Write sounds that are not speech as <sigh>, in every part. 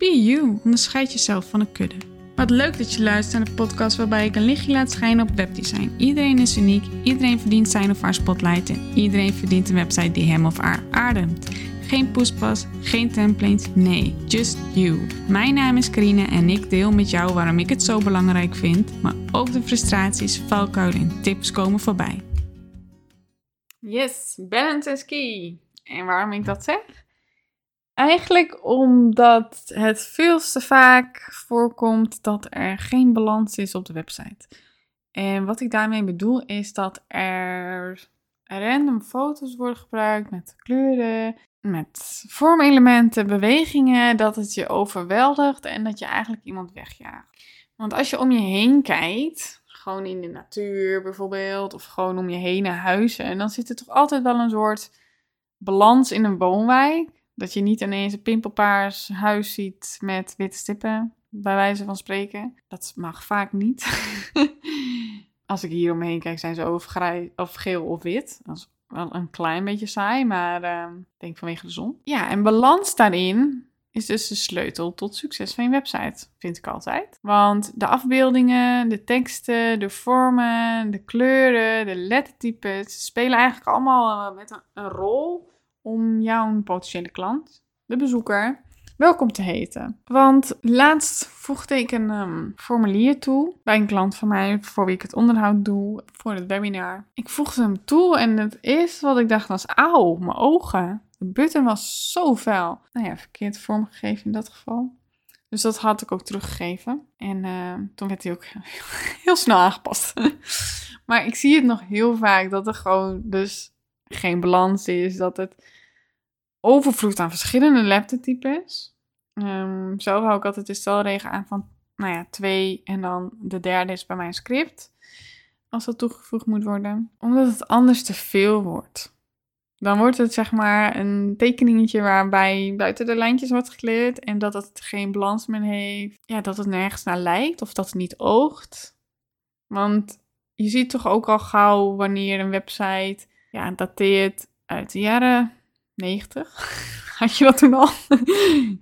Be you, onderscheid jezelf van een kudde. Wat leuk dat je luistert naar de podcast waarbij ik een lichtje laat schijnen op webdesign. Iedereen is uniek, iedereen verdient zijn of haar spotlight en iedereen verdient een website die hem of haar ademt. Geen poespas, geen templates, nee, just you. Mijn naam is Karine en ik deel met jou waarom ik het zo belangrijk vind, maar ook de frustraties, valkuilen en tips komen voorbij. Yes, balance is key. En waarom ik dat zeg? Eigenlijk omdat het veel te vaak voorkomt dat er geen balans is op de website. En wat ik daarmee bedoel is dat er random foto's worden gebruikt met kleuren, met vormelementen, bewegingen, dat het je overweldigt en dat je eigenlijk iemand wegjaagt. Want als je om je heen kijkt, gewoon in de natuur bijvoorbeeld, of gewoon om je heen naar huizen, en dan zit er toch altijd wel een soort balans in een woonwijk. Dat je niet ineens een pimpelpaars huis ziet met witte stippen, bij wijze van spreken. Dat mag vaak niet. <laughs> Als ik hier omheen kijk, zijn ze of, grij, of geel of wit. Dat is wel een klein beetje saai, maar uh, denk vanwege de zon. Ja, en balans daarin is dus de sleutel tot succes van je website, vind ik altijd. Want de afbeeldingen, de teksten, de vormen, de kleuren, de lettertypes spelen eigenlijk allemaal met een, een rol om jouw potentiële klant, de bezoeker, welkom te heten. Want laatst voegde ik een um, formulier toe bij een klant van mij voor wie ik het onderhoud doe voor het webinar. Ik voegde hem toe en het eerste wat ik dacht was, auw, mijn ogen. De button was zo vuil. Nou ja, verkeerd vormgegeven in dat geval. Dus dat had ik ook teruggegeven. En uh, toen werd hij ook <laughs> heel snel aangepast. <laughs> maar ik zie het nog heel vaak dat er gewoon dus geen balans is. Dat het overvloed aan verschillende laptoptypes. Um, zo hou ik altijd de stelregel aan van, nou ja, twee en dan de derde is bij mijn script. Als dat toegevoegd moet worden. Omdat het anders te veel wordt. Dan wordt het zeg maar een tekeningetje waarbij buiten de lijntjes wordt gekleurd en dat het geen balans meer heeft. Ja, dat het nergens naar lijkt of dat het niet oogt. Want je ziet toch ook al gauw wanneer een website ja, dateert uit de jaren 90. <laughs> Had je dat toen al?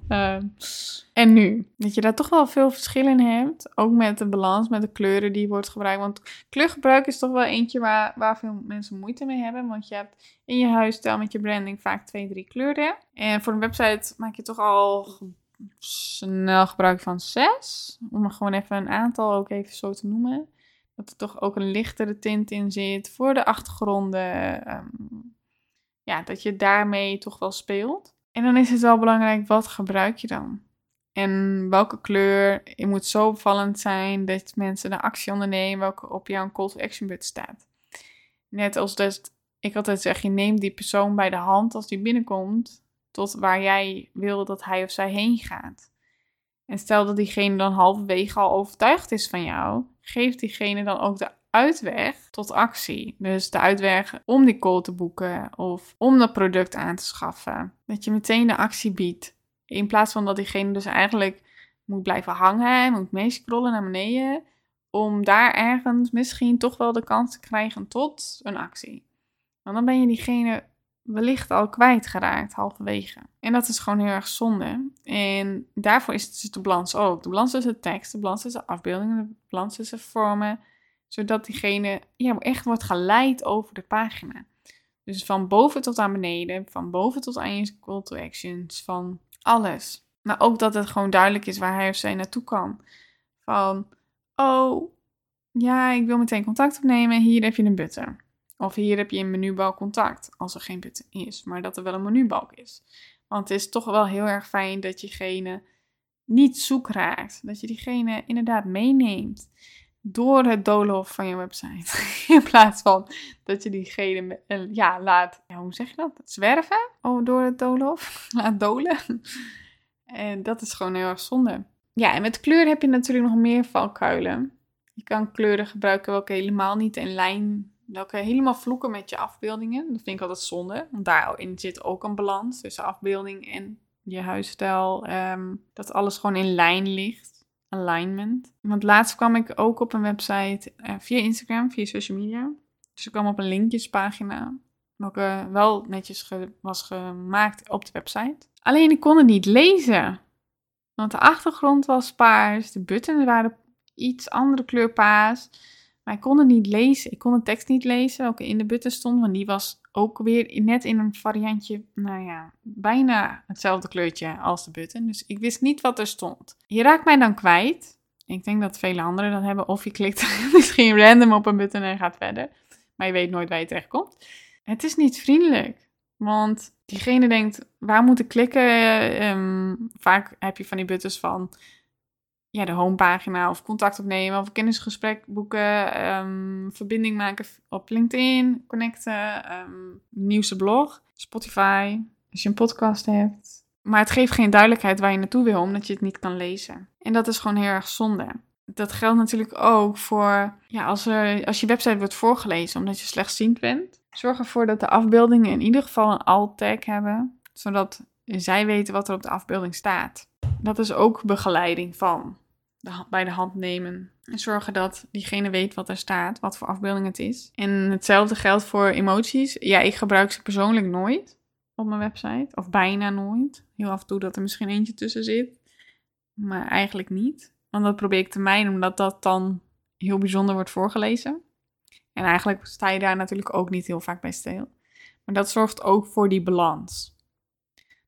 uh, <laughs> en nu? Dat je daar toch wel veel verschil in hebt. Ook met de balans, met de kleuren die wordt gebruikt. Want kleurgebruik is toch wel eentje waar, waar veel mensen moeite mee hebben. Want je hebt in je huisstijl met je branding vaak twee, drie kleuren. En voor een website maak je toch al snel gebruik van zes. Om er gewoon even een aantal ook even zo te noemen. Dat er toch ook een lichtere tint in zit voor de achtergronden. Um, ja, dat je daarmee toch wel speelt. En dan is het wel belangrijk, wat gebruik je dan? En welke kleur? Het moet zo opvallend zijn dat mensen de actie ondernemen welke op jouw call to action button staat. Net als dat ik altijd zeg, je neemt die persoon bij de hand als die binnenkomt tot waar jij wil dat hij of zij heen gaat. En stel dat diegene dan halverwege al overtuigd is van jou, geef diegene dan ook de uitweg tot actie. Dus de uitweg om die call te boeken of om dat product aan te schaffen. Dat je meteen de actie biedt. In plaats van dat diegene dus eigenlijk moet blijven hangen, moet meescrollen naar beneden. Om daar ergens misschien toch wel de kans te krijgen tot een actie. Want dan ben je diegene wellicht al kwijtgeraakt halverwege. En dat is gewoon heel erg zonde. En daarvoor is het dus de balans ook. De balans tussen tekst, de balans tussen afbeeldingen, de balans tussen vormen, zodat diegene ja, echt wordt geleid over de pagina. Dus van boven tot aan beneden, van boven tot aan je call to actions, van alles. Maar ook dat het gewoon duidelijk is waar hij of zij naartoe kan. Van, oh, ja, ik wil meteen contact opnemen, hier heb je een button. Of hier heb je een menubalk contact, als er geen button is, maar dat er wel een menubalk is. Want het is toch wel heel erg fijn dat jegene niet zoek raakt. Dat je diegene inderdaad meeneemt door het doolhof van je website. <laughs> In plaats van dat je diegene ja, laat, hoe zeg je dat? Zwerven oh, door het doolhof. <laughs> laat dolen. En dat is gewoon heel erg zonde. Ja, en met kleur heb je natuurlijk nog meer valkuilen. Je kan kleuren gebruiken welke helemaal niet in lijn, welke helemaal vloeken met je afbeeldingen. Dat vind ik altijd zonde, want daarin zit ook een balans tussen afbeelding en je huisstijl. Um, dat alles gewoon in lijn ligt alignment. Want laatst kwam ik ook op een website uh, via Instagram, via social media. Dus ik kwam op een linkjespagina, welke wel netjes was gemaakt op de website. Alleen ik kon het niet lezen. Want de achtergrond was paars, de buttons waren iets andere kleur paars. Maar ik kon het niet lezen. Ik kon de tekst niet lezen welke in de button stond, want die was ook weer net in een variantje, nou ja, bijna hetzelfde kleurtje als de button. Dus ik wist niet wat er stond. Je raakt mij dan kwijt. Ik denk dat vele anderen dat hebben. Of je klikt <laughs> misschien random op een button en gaat verder. Maar je weet nooit waar je terechtkomt. Het is niet vriendelijk. Want diegene denkt, waar moet ik klikken? Um, vaak heb je van die buttons van ja, de homepagina of contact opnemen of kennisgesprek boeken, um, verbinding maken op LinkedIn, connecten, um, nieuwste blog, Spotify, als je een podcast hebt. Maar het geeft geen duidelijkheid waar je naartoe wil, omdat je het niet kan lezen. En dat is gewoon heel erg zonde. Dat geldt natuurlijk ook voor ja, als, er, als je website wordt voorgelezen omdat je slechtziend bent. Zorg ervoor dat de afbeeldingen in ieder geval een alt-tag hebben, zodat zij weten wat er op de afbeelding staat. Dat is ook begeleiding van bij de hand nemen. En zorgen dat diegene weet wat er staat, wat voor afbeelding het is. En hetzelfde geldt voor emoties. Ja, ik gebruik ze persoonlijk nooit op mijn website. Of bijna nooit. Heel af en toe dat er misschien eentje tussen zit. Maar eigenlijk niet. Want dat probeer ik te mijnen, omdat dat dan heel bijzonder wordt voorgelezen. En eigenlijk sta je daar natuurlijk ook niet heel vaak bij stil. Maar dat zorgt ook voor die balans.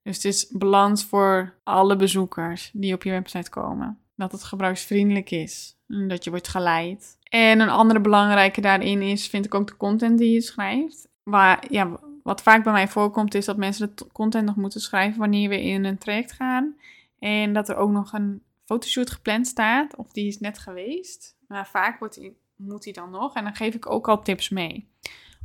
Dus het is balans voor alle bezoekers die op je website komen. Dat het gebruiksvriendelijk is. Dat je wordt geleid. En een andere belangrijke daarin is, vind ik ook de content die je schrijft. Waar, ja, wat vaak bij mij voorkomt, is dat mensen de content nog moeten schrijven wanneer we in een traject gaan. En dat er ook nog een fotoshoot gepland staat, of die is net geweest. Maar vaak wordt die, moet die dan nog. En dan geef ik ook al tips mee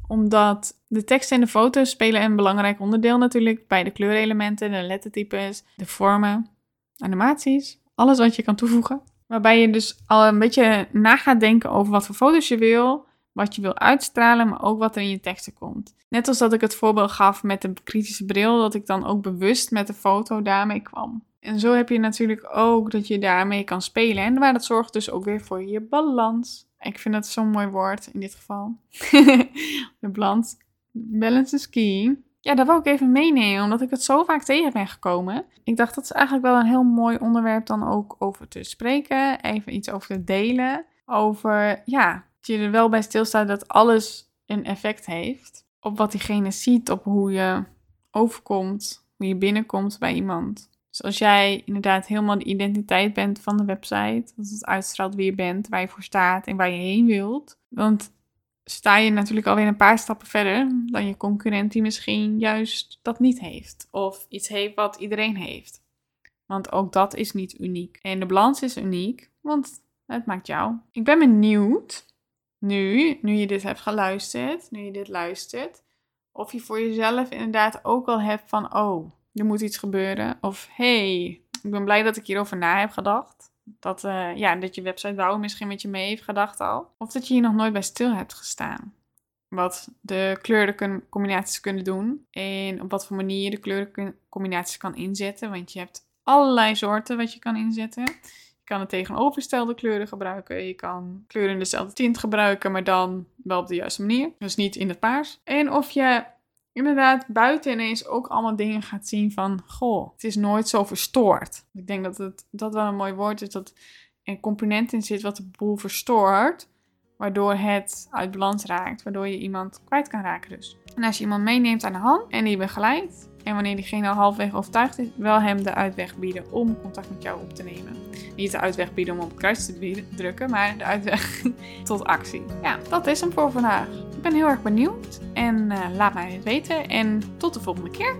omdat de tekst en de foto's spelen een belangrijk onderdeel natuurlijk bij de kleurelementen, de lettertypes, de vormen, animaties, alles wat je kan toevoegen. Waarbij je dus al een beetje na gaat denken over wat voor foto's je wil, wat je wil uitstralen, maar ook wat er in je teksten komt. Net als dat ik het voorbeeld gaf met de kritische bril, dat ik dan ook bewust met de foto daarmee kwam. En zo heb je natuurlijk ook dat je daarmee kan spelen. En maar dat zorgt dus ook weer voor je balans. Ik vind dat zo'n mooi woord in dit geval. <laughs> de balans. Balance is key. Ja, dat wil ik even meenemen, omdat ik het zo vaak tegen ben gekomen. Ik dacht dat is eigenlijk wel een heel mooi onderwerp dan ook over te spreken. Even iets over te delen. Over, ja, dat je er wel bij stilstaat dat alles een effect heeft. Op wat diegene ziet, op hoe je overkomt, hoe je binnenkomt bij iemand. Dus als jij inderdaad helemaal de identiteit bent van de website, dat het uitstraalt wie je bent, waar je voor staat en waar je heen wilt. Want sta je natuurlijk alweer een paar stappen verder dan je concurrent die misschien juist dat niet heeft. Of iets heeft wat iedereen heeft. Want ook dat is niet uniek. En de balans is uniek, want het maakt jou. Ik ben benieuwd, nu, nu je dit hebt geluisterd, nu je dit luistert, of je voor jezelf inderdaad ook al hebt van, oh, er moet iets gebeuren. Of, hey, ik ben blij dat ik hierover na heb gedacht. Dat, uh, ja, dat je website bouwen misschien met je mee heeft gedacht al. Of dat je hier nog nooit bij stil hebt gestaan. Wat de kleurencombinaties kunnen doen. En op wat voor manier je de kleurencombinaties kan inzetten. Want je hebt allerlei soorten wat je kan inzetten. Je kan het tegenovergestelde kleuren gebruiken. Je kan kleuren in dezelfde tint gebruiken, maar dan wel op de juiste manier. Dus niet in het paars. En of je inderdaad buiten ineens ook allemaal dingen gaat zien van, goh, het is nooit zo verstoord. Ik denk dat het, dat wel een mooi woord is, dat een component in zit wat de boel verstoort, waardoor het uit balans raakt, waardoor je iemand kwijt kan raken dus. En als je iemand meeneemt aan de hand en die begeleidt, en wanneer diegene al halfweg overtuigd is, wel hem de uitweg bieden om contact met jou op te nemen. Niet de uitweg bieden om op kruis te drukken, maar de uitweg <laughs> tot actie. Ja, dat is hem voor vandaag. Ik ben heel erg benieuwd en uh, laat mij het weten. En tot de volgende keer.